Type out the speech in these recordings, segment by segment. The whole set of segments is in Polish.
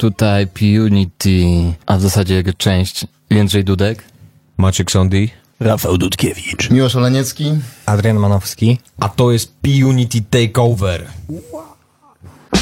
Tutaj Punity, a w zasadzie jego część Jędrzej Dudek. Maciek Sondy. Rafał Dudkiewicz. Miłosz Oleniecki. Adrian Manowski. A to jest P-Unity Takeover. Ach,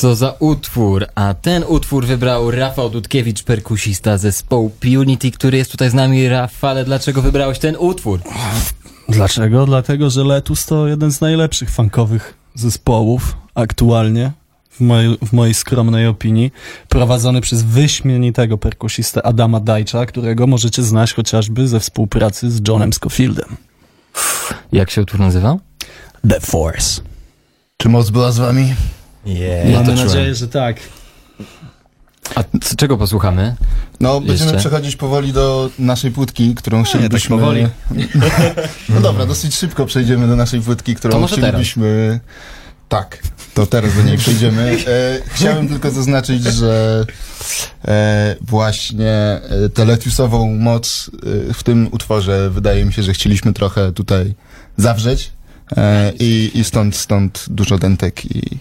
co za utwór! A ten utwór wybrał Rafał Dudkiewicz, perkusista zespołu Punity, który jest tutaj z nami. Rafale, dlaczego wybrałeś ten utwór? Dlaczego? Dlatego, że Letus to jeden z najlepszych funkowych zespołów aktualnie, w mojej, w mojej skromnej opinii, prowadzony przez wyśmienitego perkusistę Adama Dajcza, którego możecie znać chociażby ze współpracy z Johnem Scofieldem. Jak się utwór nazywał? The Force. Czy moc była z wami? Yeah. Mamy czułem. nadzieję, że tak. A c- czego posłuchamy? No, będziemy Jeszcze? przechodzić powoli do naszej płótki, którą chcielibyśmy... tak powoli. no dobra, dosyć szybko przejdziemy do naszej płótki, którą To może chcielibyśmy... Tak, to teraz do niej przejdziemy. E, chciałem tylko zaznaczyć, że e, właśnie e, teletusową moc e, w tym utworze wydaje mi się, że chcieliśmy trochę tutaj zawrzeć e, i, i stąd, stąd dużo dentek i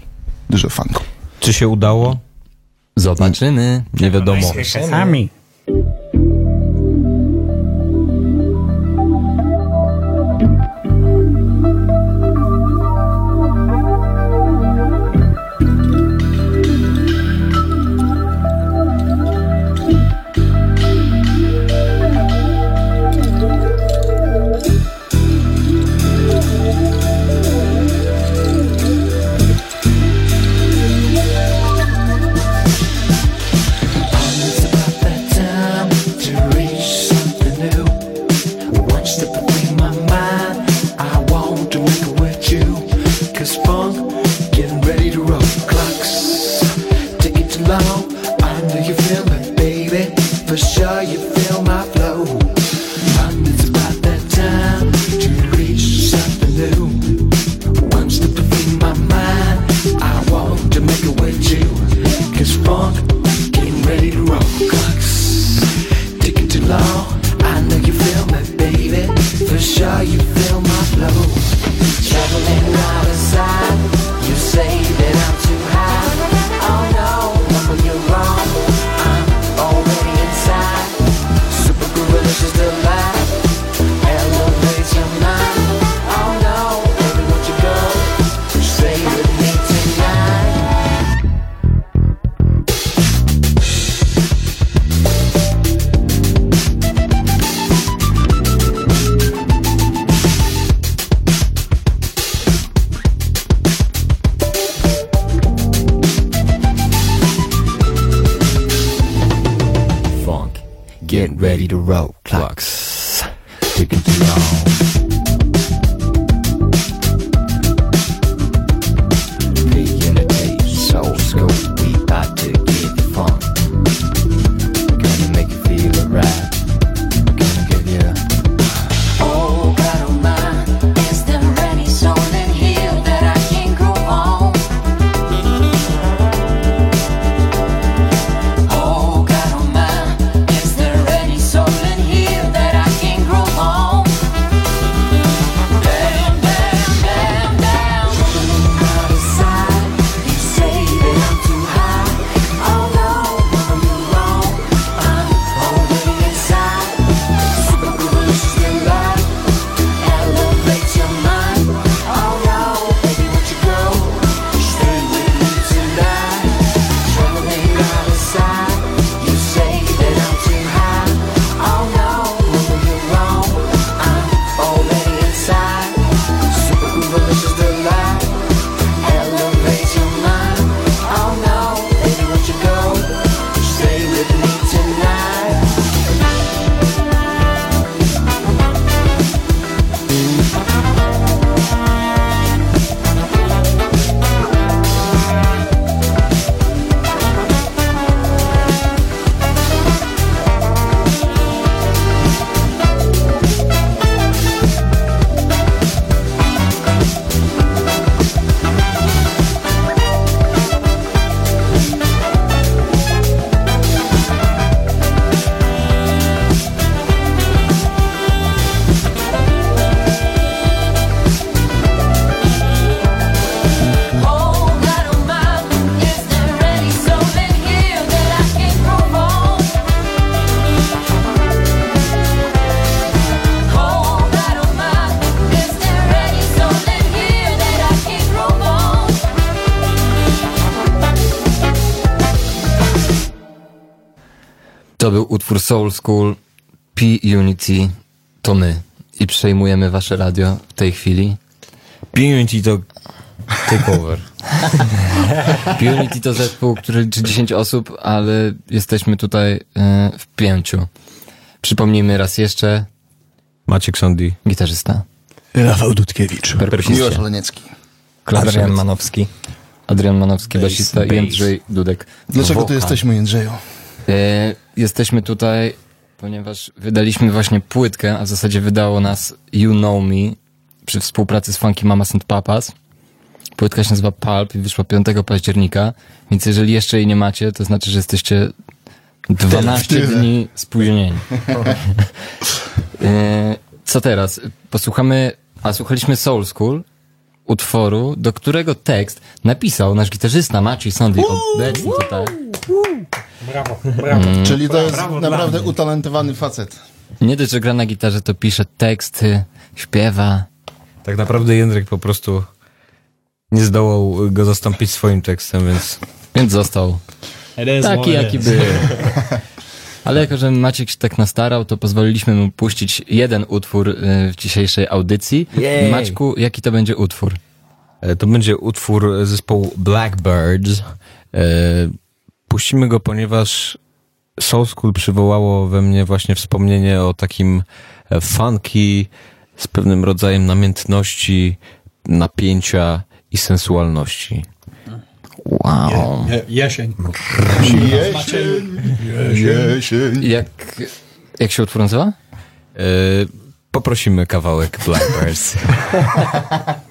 dużo funku. Czy się udało? Zobaczymy. Nie wiadomo. Sami. Soul School, P-Unity, to my. I przejmujemy wasze radio w tej chwili. P-Unity to takeover. P-Unity to zespół, który liczy 10 osób, ale jesteśmy tutaj e, w pięciu. Przypomnijmy raz jeszcze, Maciek Sondi. gitarzysta, Rafał Dudkiewicz. Miłosz Oleniecki. Adrian Manowski. Adrian Manowski, basista i bass. Jędrzej Dudek. Dlaczego tu wokal. jesteśmy, Jędrzeju? E, jesteśmy tutaj, ponieważ wydaliśmy właśnie płytkę, a w zasadzie wydało nas You Know Me przy współpracy z Funky Mamas and Papas. Płytka się nazywa Pulp i wyszła 5 października, więc jeżeli jeszcze jej nie macie, to znaczy, że jesteście 12 tyle. dni spóźnieni. E, Co teraz? Posłuchamy, a słuchaliśmy Soul School, utworu, do którego tekst napisał nasz gitarzysta Maciej Sondy, obecny tutaj. Brawo, brawo. Czyli to jest Brawo naprawdę mnie. utalentowany facet. Nie dość, że gra na gitarze, to pisze teksty, śpiewa. Tak naprawdę Jędrek po prostu nie zdołał go zastąpić swoim tekstem, więc Więc został taki, jaki był. Ale jako, że Maciek się tak nastarał, to pozwoliliśmy mu puścić jeden utwór y, w dzisiejszej audycji. Jej. Maćku, jaki to będzie utwór? E, To będzie utwór zespołu Blackbirds. E, Puścimy go, ponieważ Soul School przywołało we mnie właśnie wspomnienie o takim e, funky z pewnym rodzajem namiętności, napięcia i sensualności. Wow. Je, jesień. Jesień, jesień. Jak, jak się utwór nazywa? E, poprosimy kawałek Blackbirds.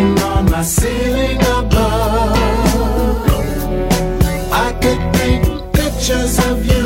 hang on my ceiling above. I could paint pictures of you.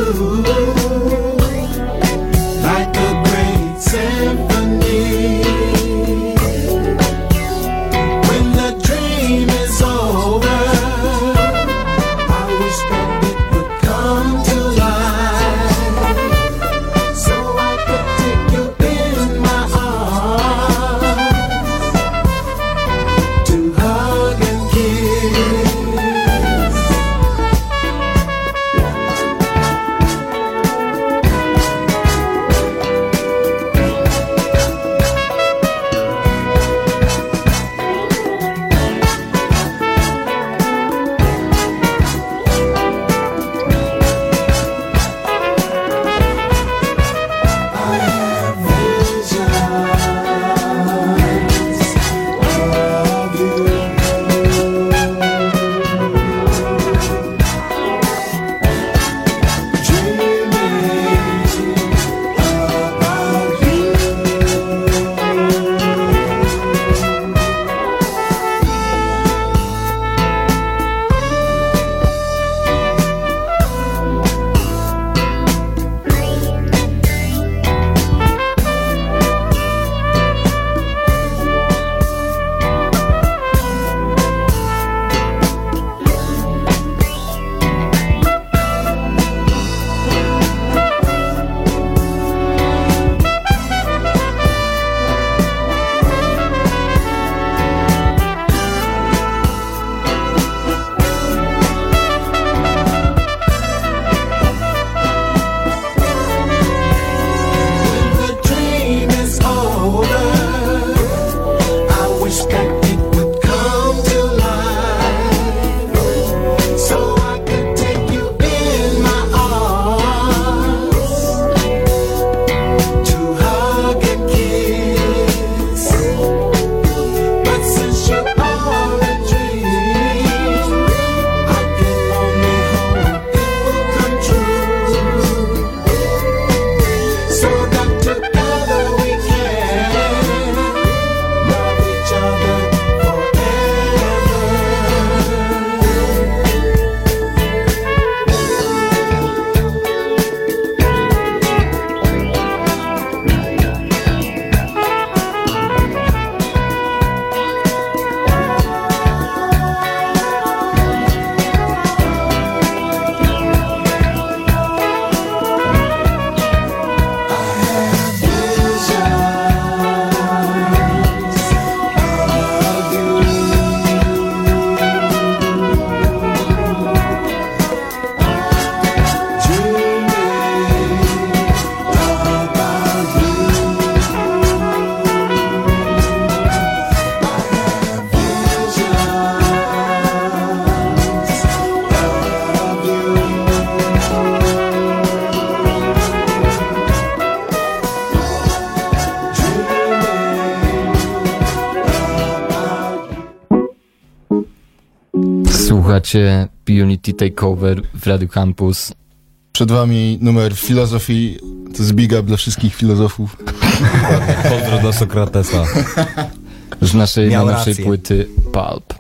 Słuchacie Unity Takeover w Radio Campus. Przed wami numer filozofii, to jest big up dla wszystkich filozofów. Pozdro do Sokratesa. z naszej najnowszej płyty Pulp.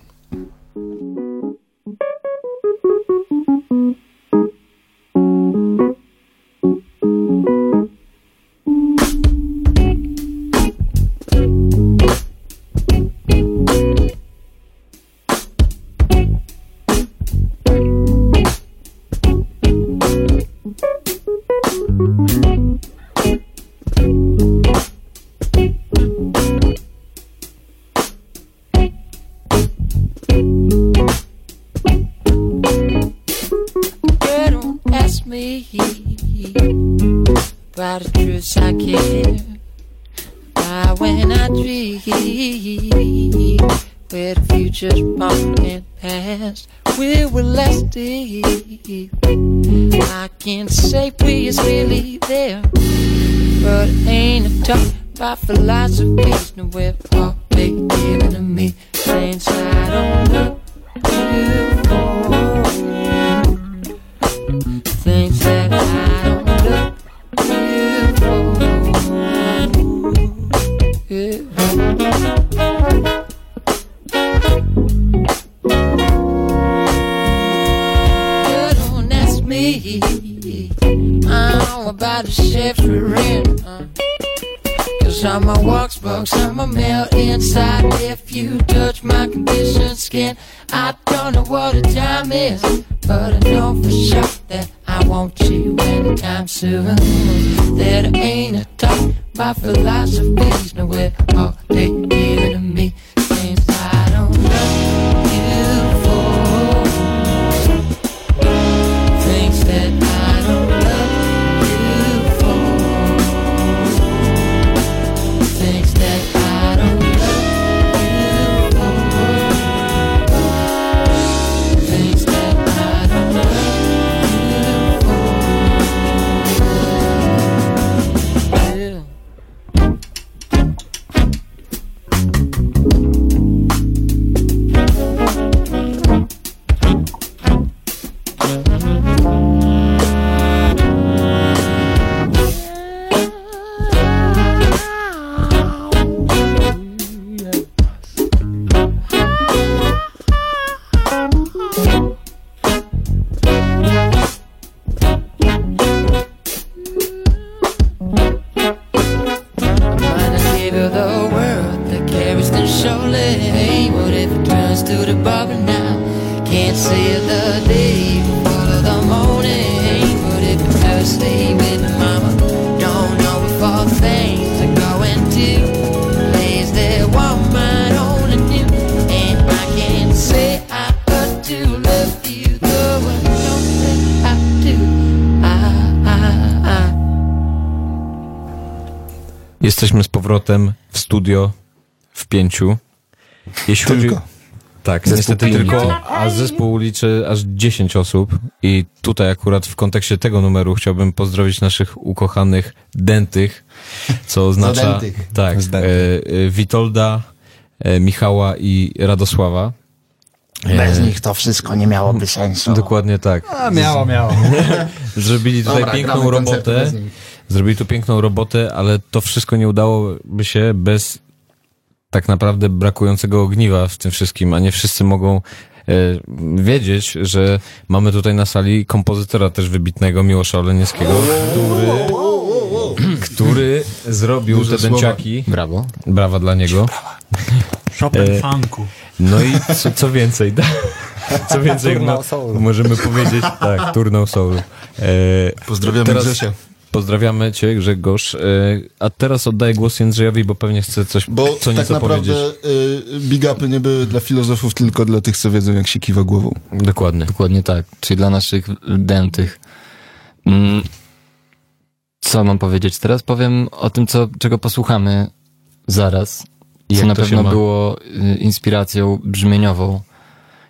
Jesteśmy z powrotem w studio w pięciu. Jeśli Tylko. Chodzi... Tak, Zespół niestety Unity. tylko, a zespół liczy aż 10 osób i tutaj akurat w kontekście tego numeru chciałbym pozdrowić naszych ukochanych dentych, co oznacza dentych. tak, e, e, Witolda, e, Michała i Radosława. Bez nich to wszystko nie miałoby sensu. Dokładnie tak. A, miało, miało. Zrobili tutaj Dobra, piękną robotę. Zrobili tu piękną robotę, ale to wszystko nie udałoby się bez tak naprawdę brakującego ogniwa w tym wszystkim, a nie wszyscy mogą e, wiedzieć, że mamy tutaj na sali kompozytora też wybitnego Miłosza Oleniewskiego, który, który zrobił Duże te słowa. dęciaki. Brawo. Brawa dla niego. Chopin E, funku. No i co, co więcej, da, co więcej no, możemy powiedzieć, tak, turnał soulu. E, Pozdrawiamy Teraz- Grzesia. Pozdrawiamy Cię, Grzegorz. E, A teraz oddaję głos Jędrzejowi, bo pewnie chce coś Bo co tak nieco naprawdę y, big upy nie były dla filozofów, tylko dla tych, co wiedzą, jak się kiwa głową. Dokładnie. Dokładnie tak, czyli dla naszych dętych. Mm, Co mam powiedzieć? Teraz powiem o tym, co, czego posłuchamy zaraz. Jak Co na pewno było y, inspiracją brzmieniową,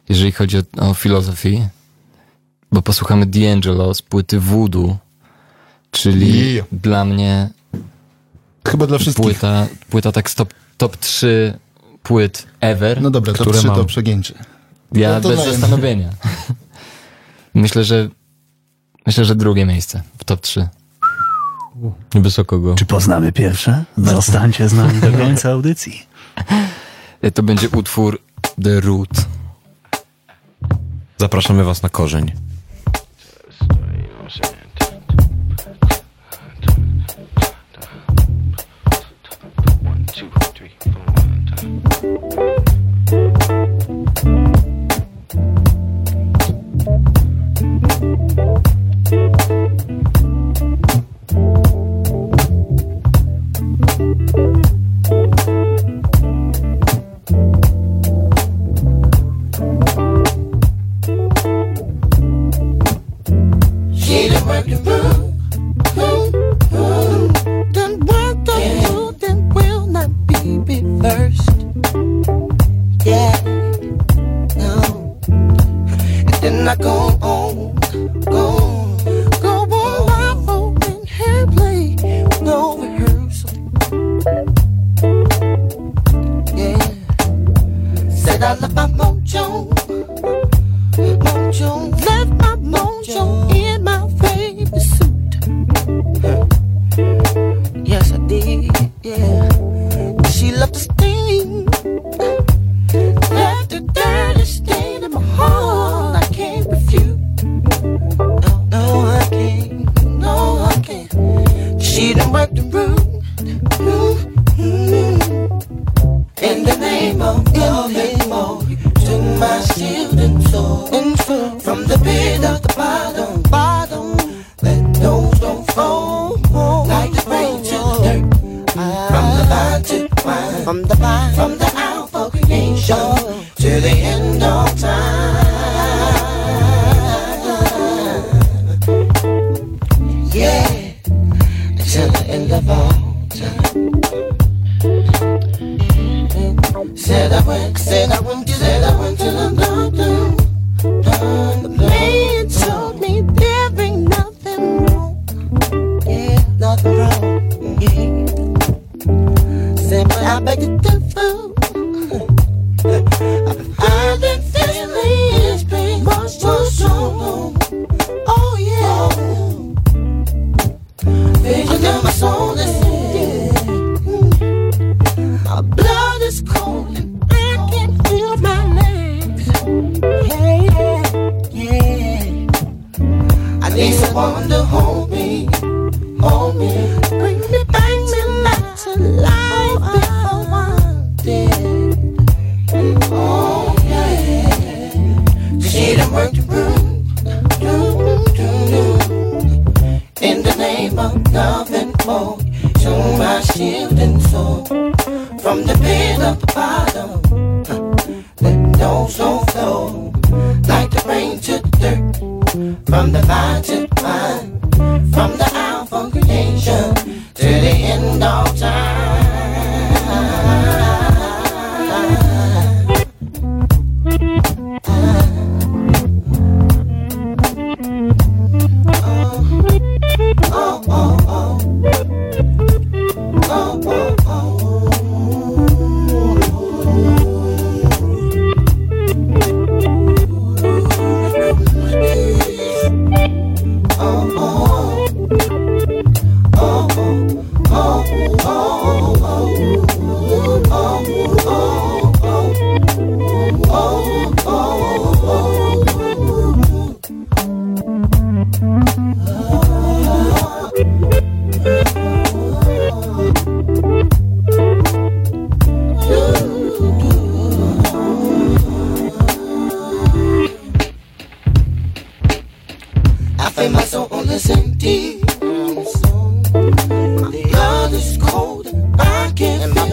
jeżeli chodzi o, o filozofię. Bo posłuchamy D'Angelo z płyty Voodoo, czyli Yeah. dla mnie Chyba dla wszystkich. płyta, płyta tak top, top 3 płyt ever. No dobra, to które trzy mam. to przegięcie. Ja No to bez dajemy. zastanowienia. Myślę, że myślę, że drugie miejsce w top 3. Wysoko go. Czy poznamy pierwsze? Zostańcie z nami do końca audycji. To będzie utwór The Root. Zapraszamy was na korzeń. Someone to hold me, hold me, bring me back to life, to life before I'm dead. Oh yeah, she done worked the room, room, room, in the name of love and more. To my shield and sword from the pit of the bottom. huh, Let those don't flow like the rain to the dirt. From the vine to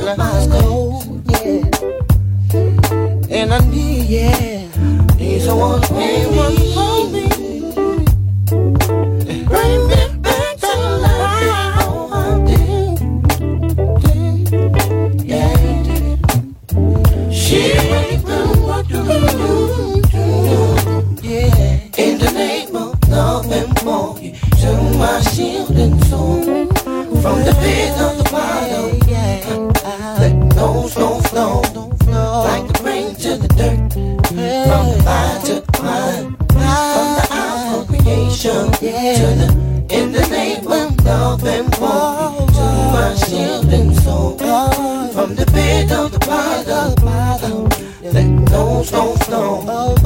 Yeah. And I need, yeah, need someone to hold me. no, no, no.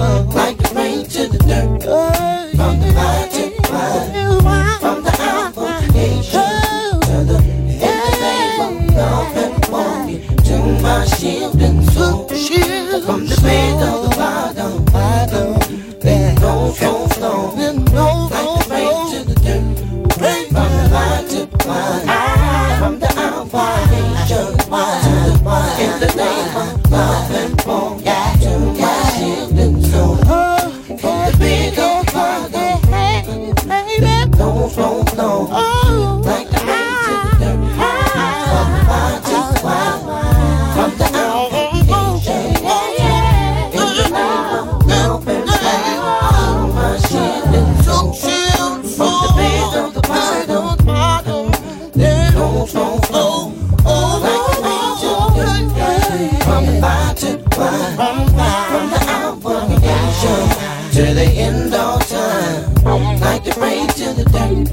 To the end of time. Like the rain to the dirt.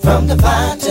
From the vine to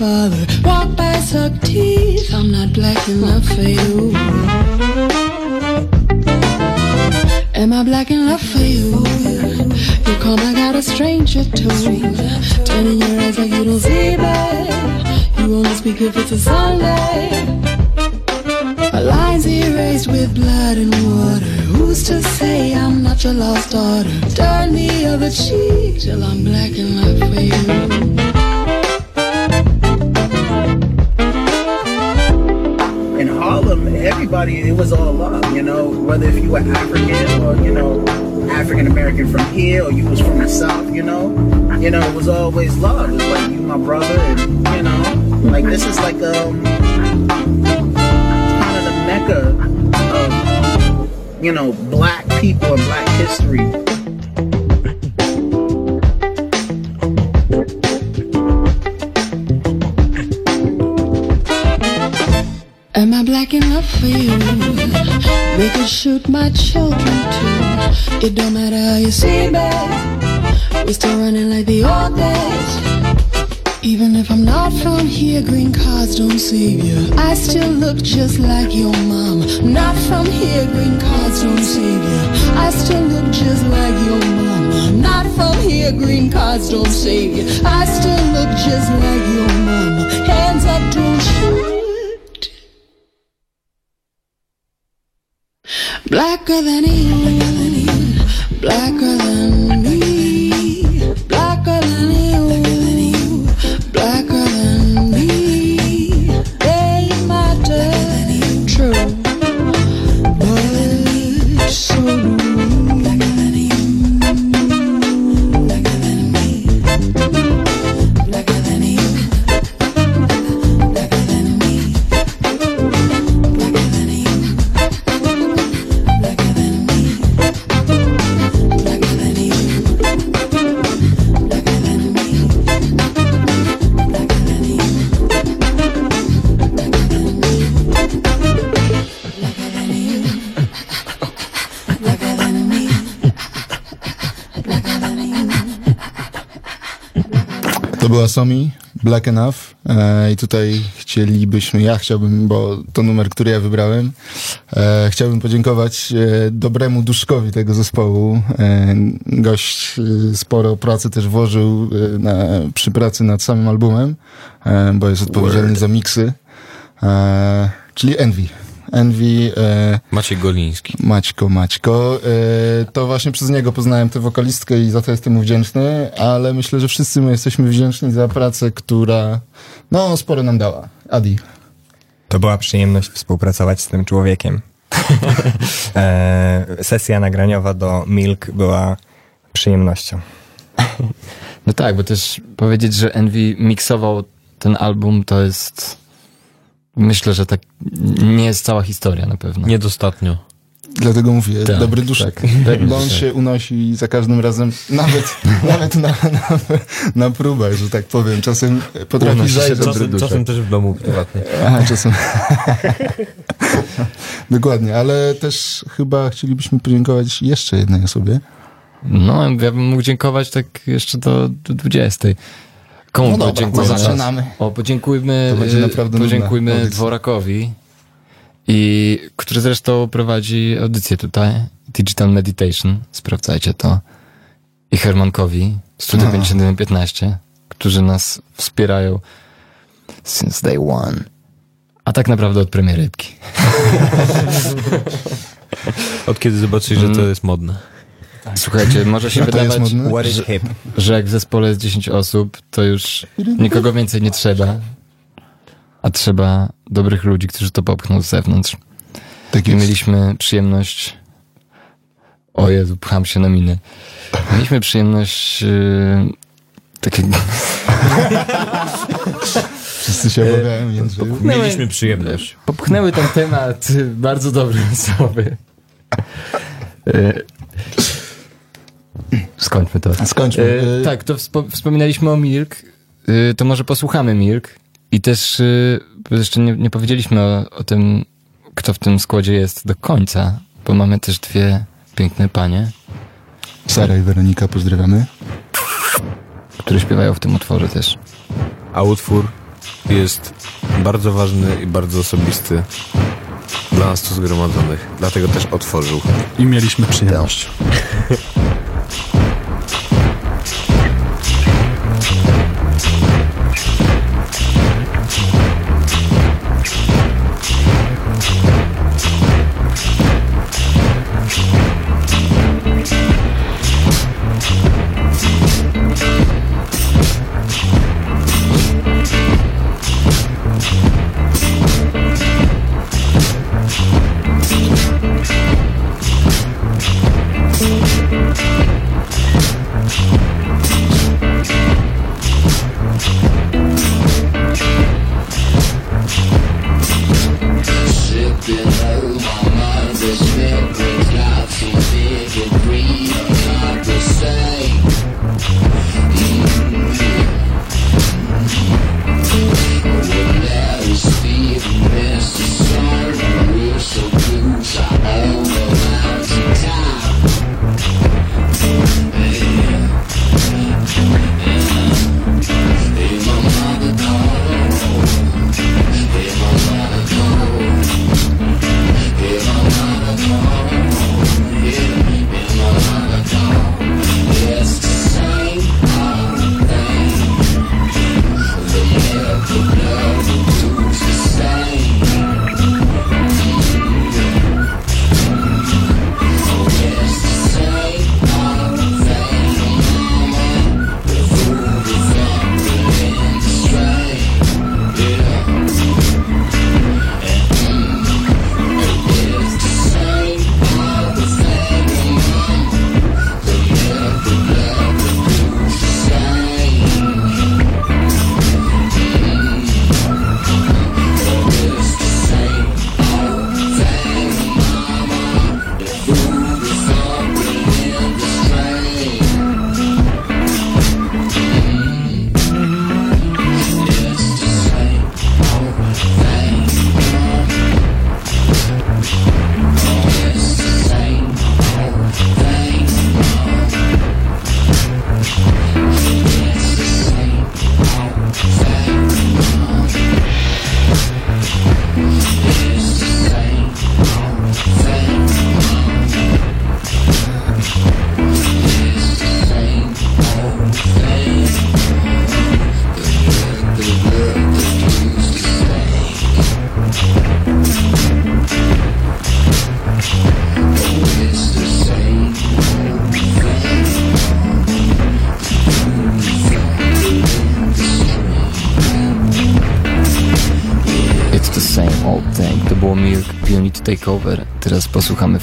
grandfather. Walk by, suck teeth. I'm not black enough for you. Am I black enough for you? You call my God a stranger too. Turning your eyes like you don't see me. You only speak if it's a Sunday. Our lines erased with blood and water. Who's to say I'm not your lost daughter? Turn the other cheek till I'm black enough for you. Always love. It was like you, my brother, and, you know, like this is like, um, kind of the mecca of, you know, black people and black history. Am I black enough for you? We could shoot my children too. It don't matter how you see me. We still running like the old days. Even if I'm not from here, green cards don't save you. I still look just like your mom. Not from here, green cards don't save you. I still look just like your mom. Not from here, green cards don't save you. I still look just like your mom. Hands up, don't shoot. Blacker than you, blacker than była Somi, Black Enough. E, I tutaj chcielibyśmy, ja chciałbym, bo to numer, który ja wybrałem, E, chciałbym podziękować e, dobremu duszkowi tego zespołu. E, gość e, sporo pracy też włożył e, na, przy pracy nad samym albumem, bo jest odpowiedzialny za miksy. Czyli Envy. Envy, e, Maciej Goliński. Maćko, Maćko. E, to właśnie przez niego poznałem tę wokalistkę i za to jestem mu wdzięczny, ale myślę, że wszyscy my jesteśmy wdzięczni za pracę, która no sporo nam dała. Adi. To była przyjemność współpracować z tym człowiekiem. e, sesja nagraniowa do Milk była przyjemnością. No tak, bo też powiedzieć, że Envy miksował ten album, to jest... Myślę, że tak nie jest cała historia na pewno. Niedostatnio. Dlatego mówię, Tak, dobry duszek. tak, bo on tak. się unosi za każdym razem, nawet, nawet na, na, na próbach, że tak powiem. Czasem potrafi Unosi dobry Czasem, czasem też w domu prywatnie. Aha, czasem. Dokładnie, ale też chyba chcielibyśmy podziękować jeszcze jednej osobie. No, ja bym mógł dziękować tak jeszcze do, do 20. Komu No dobra, podziękujemy? zaczynamy. O, podziękujmy, To będzie y, naprawdę podziękujmy. Dworakowi, i, który zresztą prowadzi audycję tutaj, Digital Meditation, sprawdzajcie to, i Hermankowi, Studio No. 5115, którzy nas wspierają since day one. A tak naprawdę od premiery rybki. Od kiedy zobaczysz, że to jest modne. Słuchajcie, może się wydawać, hip? że jak w zespole jest 10 osób, to już nikogo więcej nie trzeba. A trzeba dobrych ludzi, którzy to popchną z zewnątrz. Tak mieliśmy przyjemność. O Jezu, pcham się na miny. Mieliśmy przyjemność. Yy, takiego. Wszyscy się obawiają, Jędrzeju. Mieliśmy przyjemność. Popchnęły ten temat bardzo dobre osoby. Skończmy to. Skończmy. E, E, tak, to wspo- wspominaliśmy o Milk, e, to może posłuchamy Milk i też e, jeszcze nie, nie powiedzieliśmy o, o tym, kto w tym składzie jest do końca, bo mamy też dwie piękne panie, Sara i Weronika, pozdrawiamy. które śpiewają w tym utworze też. A utwór jest bardzo ważny i bardzo osobisty dla nas tu zgromadzonych. Dlatego też otworzył. I mieliśmy przyjemność.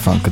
posłuchamy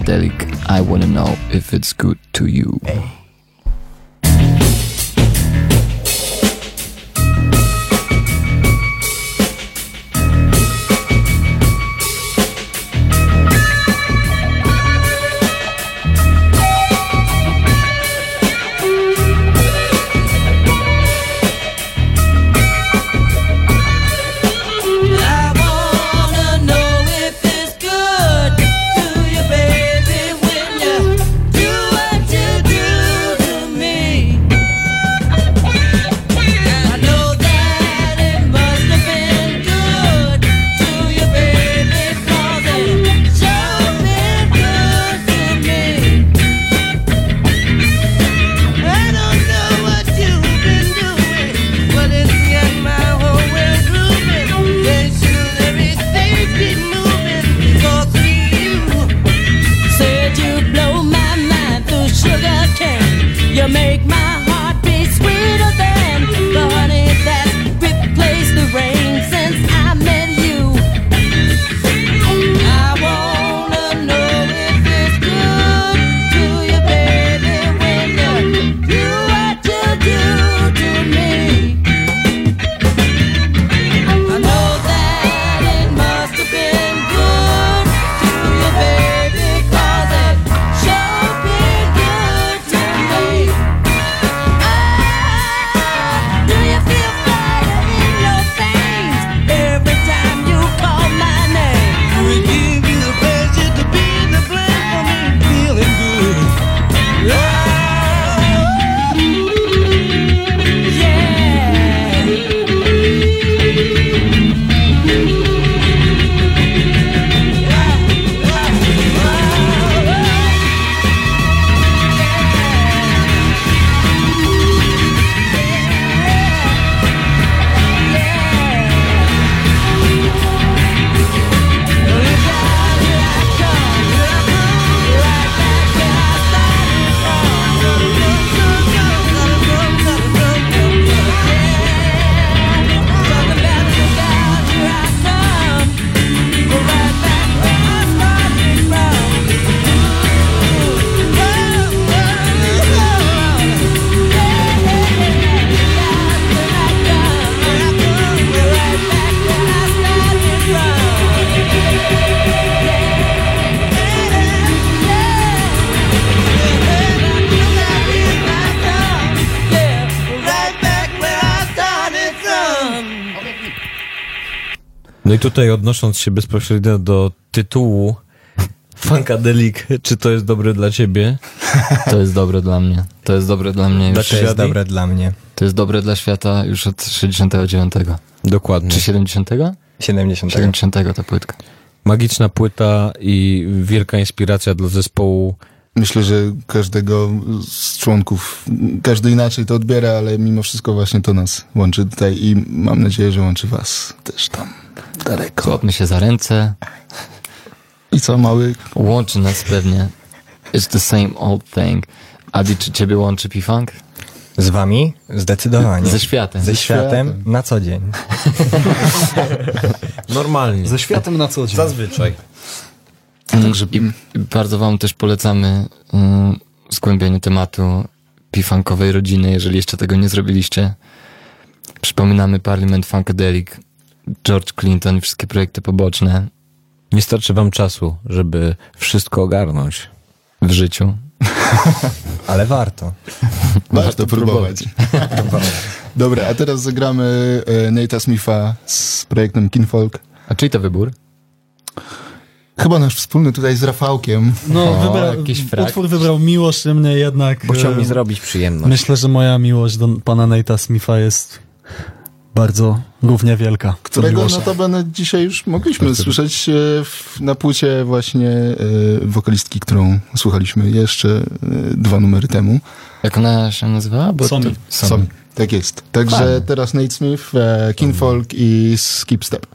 No i tutaj odnosząc się bezpośrednio do tytułu Funkadelic, czy to jest dobre dla ciebie? To jest dobre dla mnie. To jest dobre dla mnie już. To jest dobre dla mnie. To jest dobre dla świata już od 69. Dokładnie. Czy 70? 70. 70 ta płytka. Magiczna płyta i wielka inspiracja dla zespołu. Myślę, że każdego z członków, każdy inaczej to odbiera, ale mimo wszystko właśnie to nas łączy tutaj i mam nadzieję, że łączy was też tam daleko. Złapmy się za ręce. I co, mały? Łączy nas pewnie. It's the same old thing. Adi, czy ciebie łączy P-Funk? Z wami? Zdecydowanie. Ze światem. Ze światem światem. na co dzień. Normalnie. Ze światem na co dzień. Zazwyczaj. Także i, bardzo wam też polecamy mm, zgłębienie tematu P-Funkowej rodziny, jeżeli jeszcze tego nie zrobiliście. Przypominamy Parliament Funkadelic, George Clinton i wszystkie projekty poboczne Nie starczy wam czasu, żeby wszystko ogarnąć. w życiu. Ale warto. Warto próbować. Dobra, a teraz zagramy e, Nate'a Smitha z projektem Kinfolk. A czyj to wybór? Chyba nasz wspólny tutaj z Rafałkiem. No, O, wybra- jakiś frak. utwór wybrał miłość, mnie jednak... Bo chciał e, mi zrobić przyjemność. Myślę, że moja miłość do pana Nate'a Smitha jest bardzo równie wielka. Którego notabene dzisiaj już mogliśmy słyszeć e, w, na płycie właśnie e, wokalistki, którą słuchaliśmy jeszcze e, dwa numery temu. Jak ona się nazywała? Bo Somi. Somi. Tak jest. Także Fajnie. teraz Nate Smith, e, Kinfolk i Skip Step.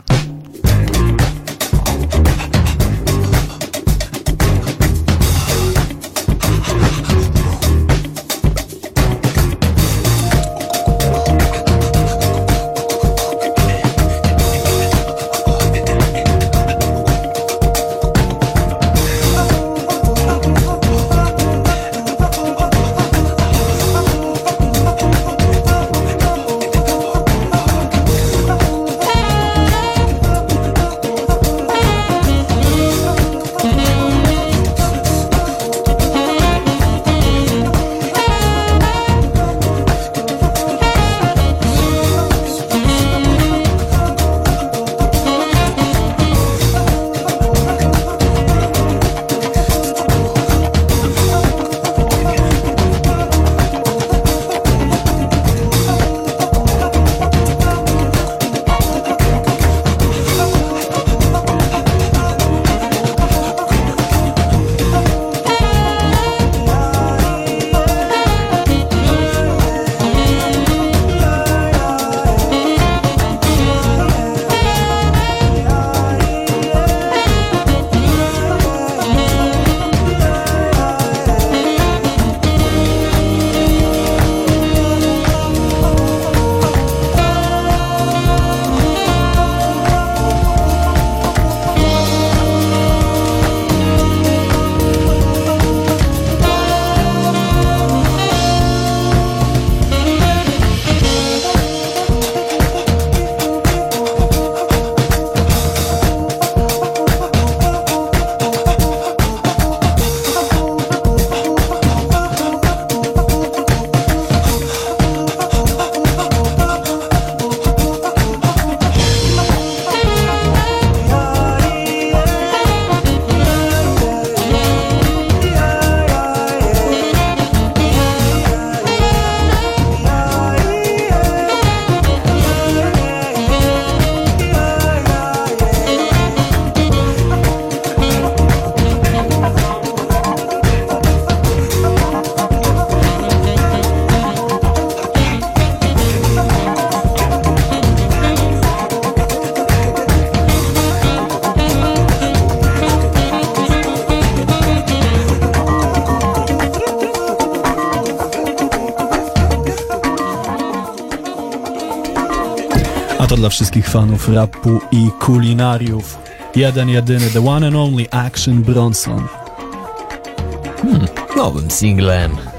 Wszystkich fanów rapu i kulinariów. Jeden, jedyny, the one and only Action Bronson. Nowym singlem.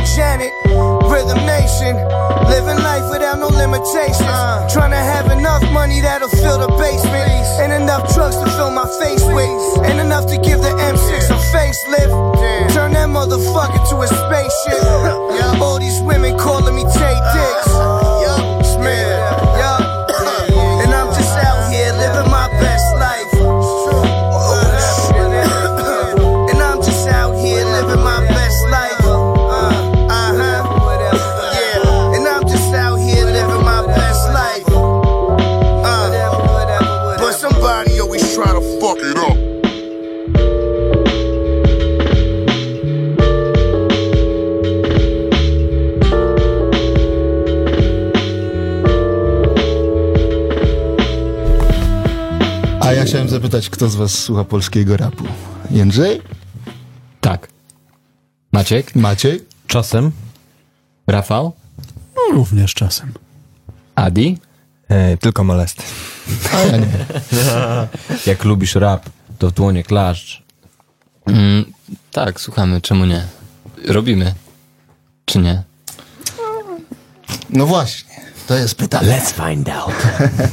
Himself, Janet. Rhythm Nation, living life without no limitations. Trying to have enough money that'll fill the basement, and enough drugs to fill my face with, and enough to give the M6 a facelift. Turn that motherfucker to a spaceship. zapytać, kto z was słucha polskiego rapu? Jędrzej? Tak. Maciek? Maciej? Czasem. Rafał? No, również czasem. Adi? E, tylko molest. A ja nie. Jak lubisz rap, to w dłonie klaszcz. Mm, tak, słuchamy, czemu nie? Robimy. Czy nie? No właśnie, to jest pytanie. Let's find out.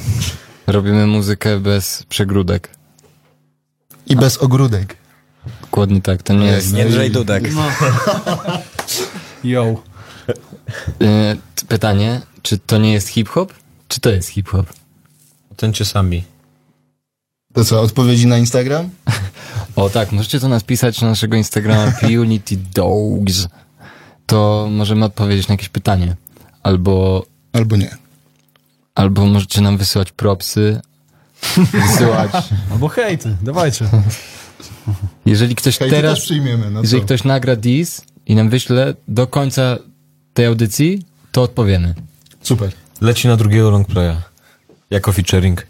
Robimy muzykę bez przegródek. I bez ogródek. Dokładnie tak, to nie jest... Jędrzej Dudek. Yo. Y, pytanie, czy to nie jest hip-hop? Czy to jest hip-hop? Ocencie sami. To co, odpowiedzi na Instagram? O tak, możecie to nas pisać na naszego Instagrama Unity Dogs. To możemy odpowiedzieć na jakieś pytanie. Albo, Albo nie. albo możecie nam wysyłać propsy. Wysyłać. Albo hejty, dawajcie. Jeżeli ktoś Hejty teraz. przyjmiemy, no jeżeli co? ktoś nagra dis i nam wyśle do końca tej audycji, to odpowiemy. Super. Leci na drugiego longplaya. Jako featuring.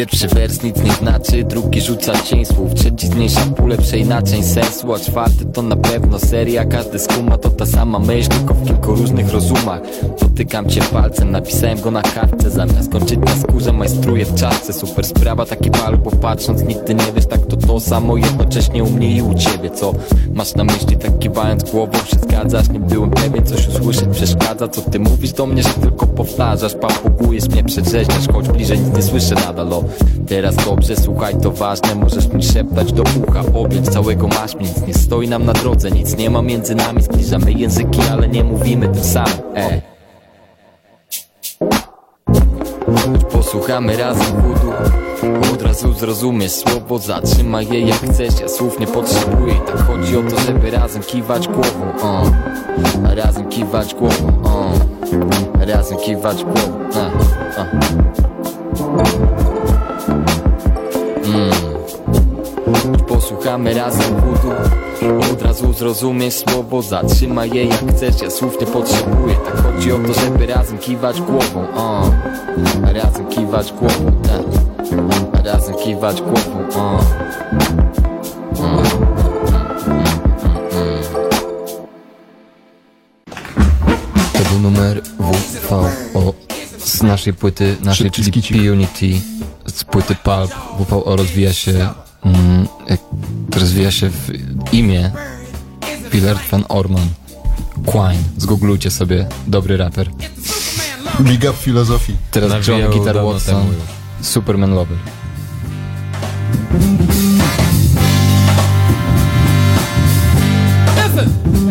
Pierwszy wers nic nie znaczy, drugi rzuca cień słów. Trzeci zmniejsza pulę przeinaczeń. Sensu A czwarty to na pewno seria. Każdy skuma to ta sama myśl, tylko w kilku różnych rozumach. Dotykam cię palcem, napisałem go na kartce. Zamiast kończyć na skórze majstruję w czapce. Super sprawa, taki pal, bo patrząc nigdy nie wiesz Tak to to samo. Jednocześnie u mnie i u ciebie Co masz na myśli, tak kiwając głową się zgadzasz. Nie byłem pewien, coś usłyszeć przeszkadza. Co ty mówisz do mnie, że tylko powtarzasz? Papugujesz mnie, przedrzeźniasz Choć bliżej nic nie słyszę nadal o Teraz dobrze, słuchaj, to ważne Możesz mi szeptać do ucha Objąć całego masz nic nie stoi nam na drodze Nic nie ma między nami, zbliżamy języki Ale nie mówimy tym samym, e posłuchamy razem budu Od razu zrozumiesz słowo Zatrzymaj je jak chcesz, ja słów nie potrzebuję I tak chodzi o to, żeby razem kiwać głową o. Razem kiwać głową o. Razem kiwać głową a. Mm. Posłuchamy razem budu Od razu zrozumiesz słowo Zatrzymaj je jak chcesz, ja słów nie potrzebuję Tak chodzi o to, żeby razem kiwać głową o. Razem kiwać głową tak. Razem kiwać głową o. Mm. To był numer WVO z naszej płyty, naszej, czyli. P-Unity, z płyty Pulp. WVO rozwija się, mm, jak, rozwija się w imię Willard van Orman. Quine. Zgooglujcie sobie, dobry raper. Big up filozofii. Teraz John Guitar Watson, Superman Lover. Listen.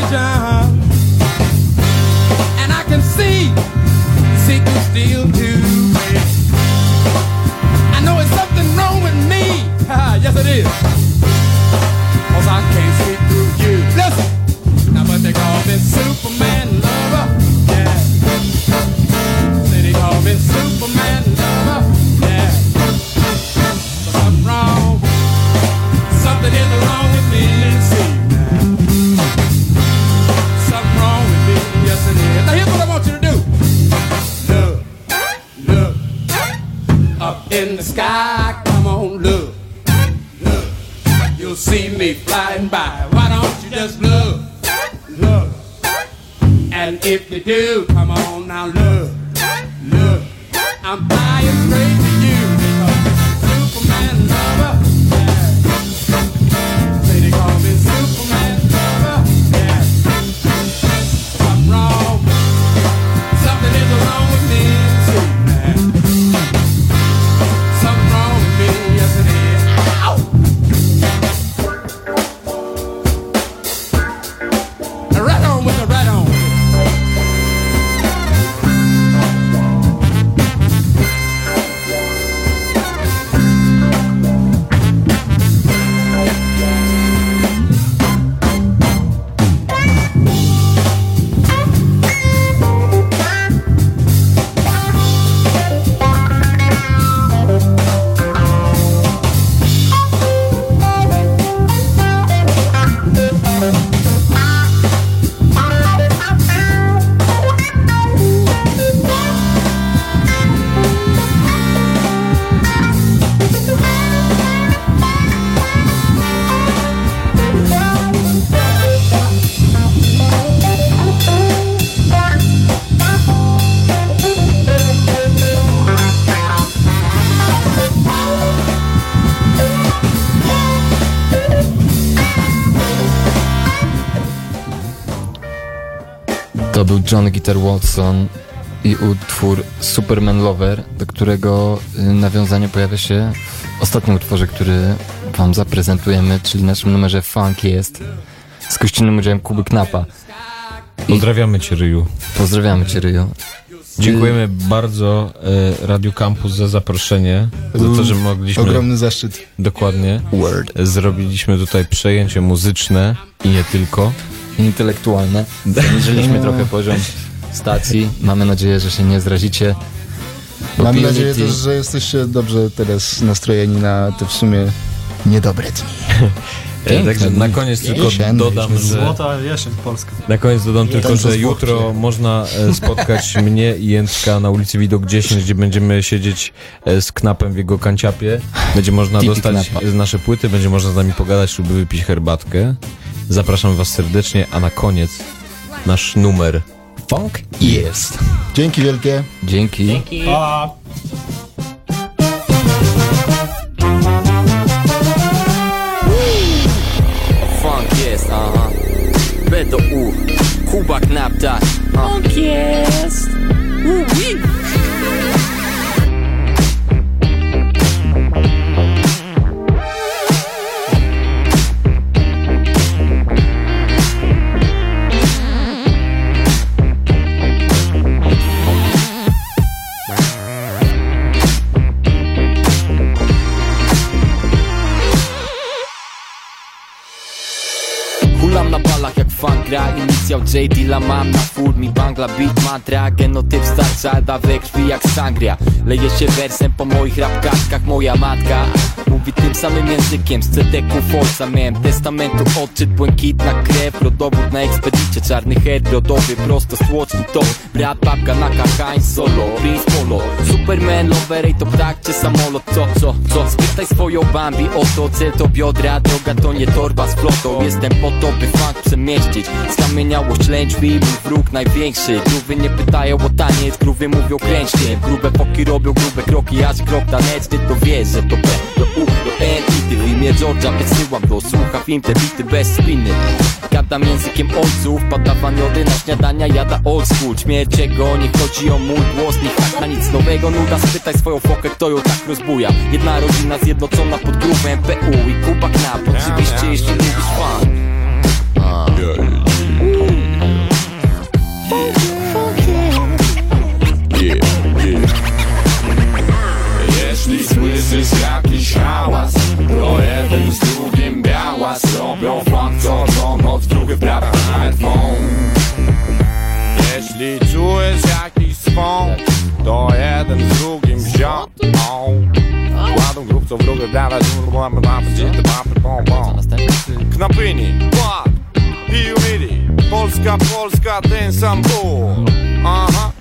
Vision, and I can see secrets still baby. I know it's something wrong with me. Ah, yes, it is. Cause I can't see through you. Listen. Now, but they call me Superman sky. Come on, look, look. You'll see me flying by. Why don't you just look, look? And if you do, come on John Guitar Watson i utwór Superman Lover, do którego y, nawiązanie pojawia się w ostatnim utworze, który wam zaprezentujemy, czyli naszym numerze Funk jest z gościnnym udziałem Kuby Knapa. Pozdrawiamy Cię, Ryju. Pozdrawiamy Cię, Ryju. Dziękujemy bardzo e, Radio Campus za zaproszenie, za to, że mogliśmy... Ogromny zaszczyt. Dokładnie. Zrobiliśmy tutaj przejęcie muzyczne i nie tylko. Intelektualne. Zaniżyliśmy trochę poziom stacji. Mamy nadzieję, że się nie zrazicie. Mam Opinity- nadzieję też, że jesteście dobrze teraz nastrojeni na te w sumie niedobre dni. E, Także na koniec tylko dodam, że... Złota jesień Polska. Na koniec dodam tylko, że jutro można e, spotkać mnie i Jędrka na ulicy Widok 10, gdzie będziemy siedzieć e, z knapem w jego kanciapie. Będzie można Tipi dostać knapa. nasze płyty, będzie można z nami pogadać lub wypić herbatkę. Zapraszam was serdecznie, a na koniec nasz numer. Funk jest. Dzięki wielkie. Dzięki. Pa! B do U. Knapta. Funk jest. Inicjał J Dilla mam na full Mi bangla beat mantra Genotyp starcza da we krwi jak sangria. Leje się wersem po moich rapkartkach Moja matka. Mówi tym samym językiem Z cedeku Forza Miałem testamentu odczyt Błękitna krew Rodowód na ekspedycie Czarny head Rodowy prosto z tłoczni to. Brat babka na kakań Solo Prince Polo. Superman Loverej to ptak czy samolot Co, co, co? Spytaj swoją Bambi o to Cel to biodra Droga to nie torba z flotą. Jestem po to by funk przemieścić Skamieniałość lędźwi Mój wróg największy. Gruby nie pytają o taniec Gruby mówią kręćcie Grube poki robią grube kroki Aż krok taneczny to wiesz, że to B do U do N i ty w imię Georgia wysyłam do Słucha film te bity bez spiny. Gadam językiem ojców Pada waniody na śniadania Jada old school. Śmiercie go Nie chodzi o mój głos Nie tak na nic nowego. Nuda spytaj swoją fokę Kto ją tak rozbuja. Jedna rodzina zjednoczona pod grówem PU i Kuba Knap Oczywiście jeśli lubisz funk Drugi prawie headphone Jeśli czujesz jakiś swą To jeden z drugim wziął. Kładą grób co w drugą dawać Mamy mamy dzieci mamy pom pom. Knapyni, płat i umili. Polska, Polska, ten sam ból. Aha.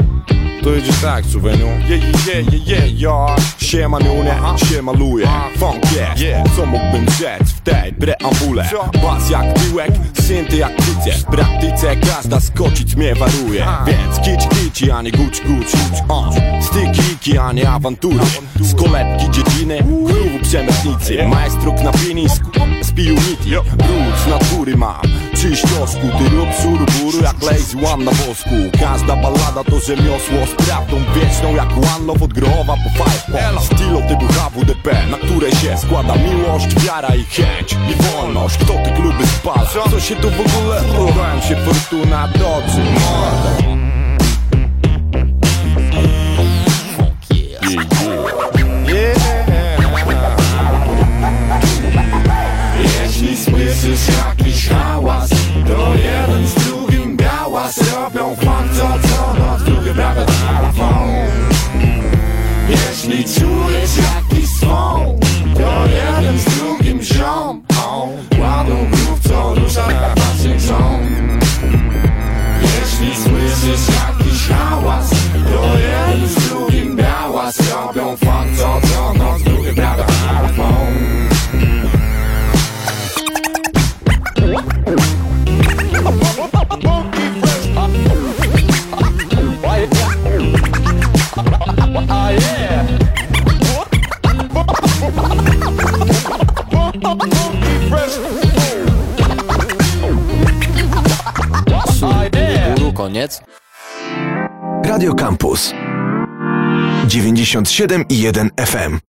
To idzie tak, Słoweniu Je, je, je, je, ja Siema Nunie, siema Luje Funk jest, co mógłbym rzec w tej preambule. Bas jak tyłek, synty jak tyce W praktyce każda skocić mnie waruje. Więc kici kici, a nie guci guci uh. Styki a nie awantury. Z kolebki dziedziny, królu przemytnicy. Maestro knapini, z pijunity Brud z natury mam Czyś ciosku, ty rób suruburu jak lazy łam na bosku Każda ballada to rzemiosło z prawdą wieczną Jak one love od Grochowa po Fireport Stylo typu HWDP, na które się składa miłość, wiara i chęć I wolność, kto te kluby spala? Co? Się tu w ogóle? Próbowałem się fortuna mordo hałas To jeden z drugim białas Robią funk Radio Campus. 97 i 1 FM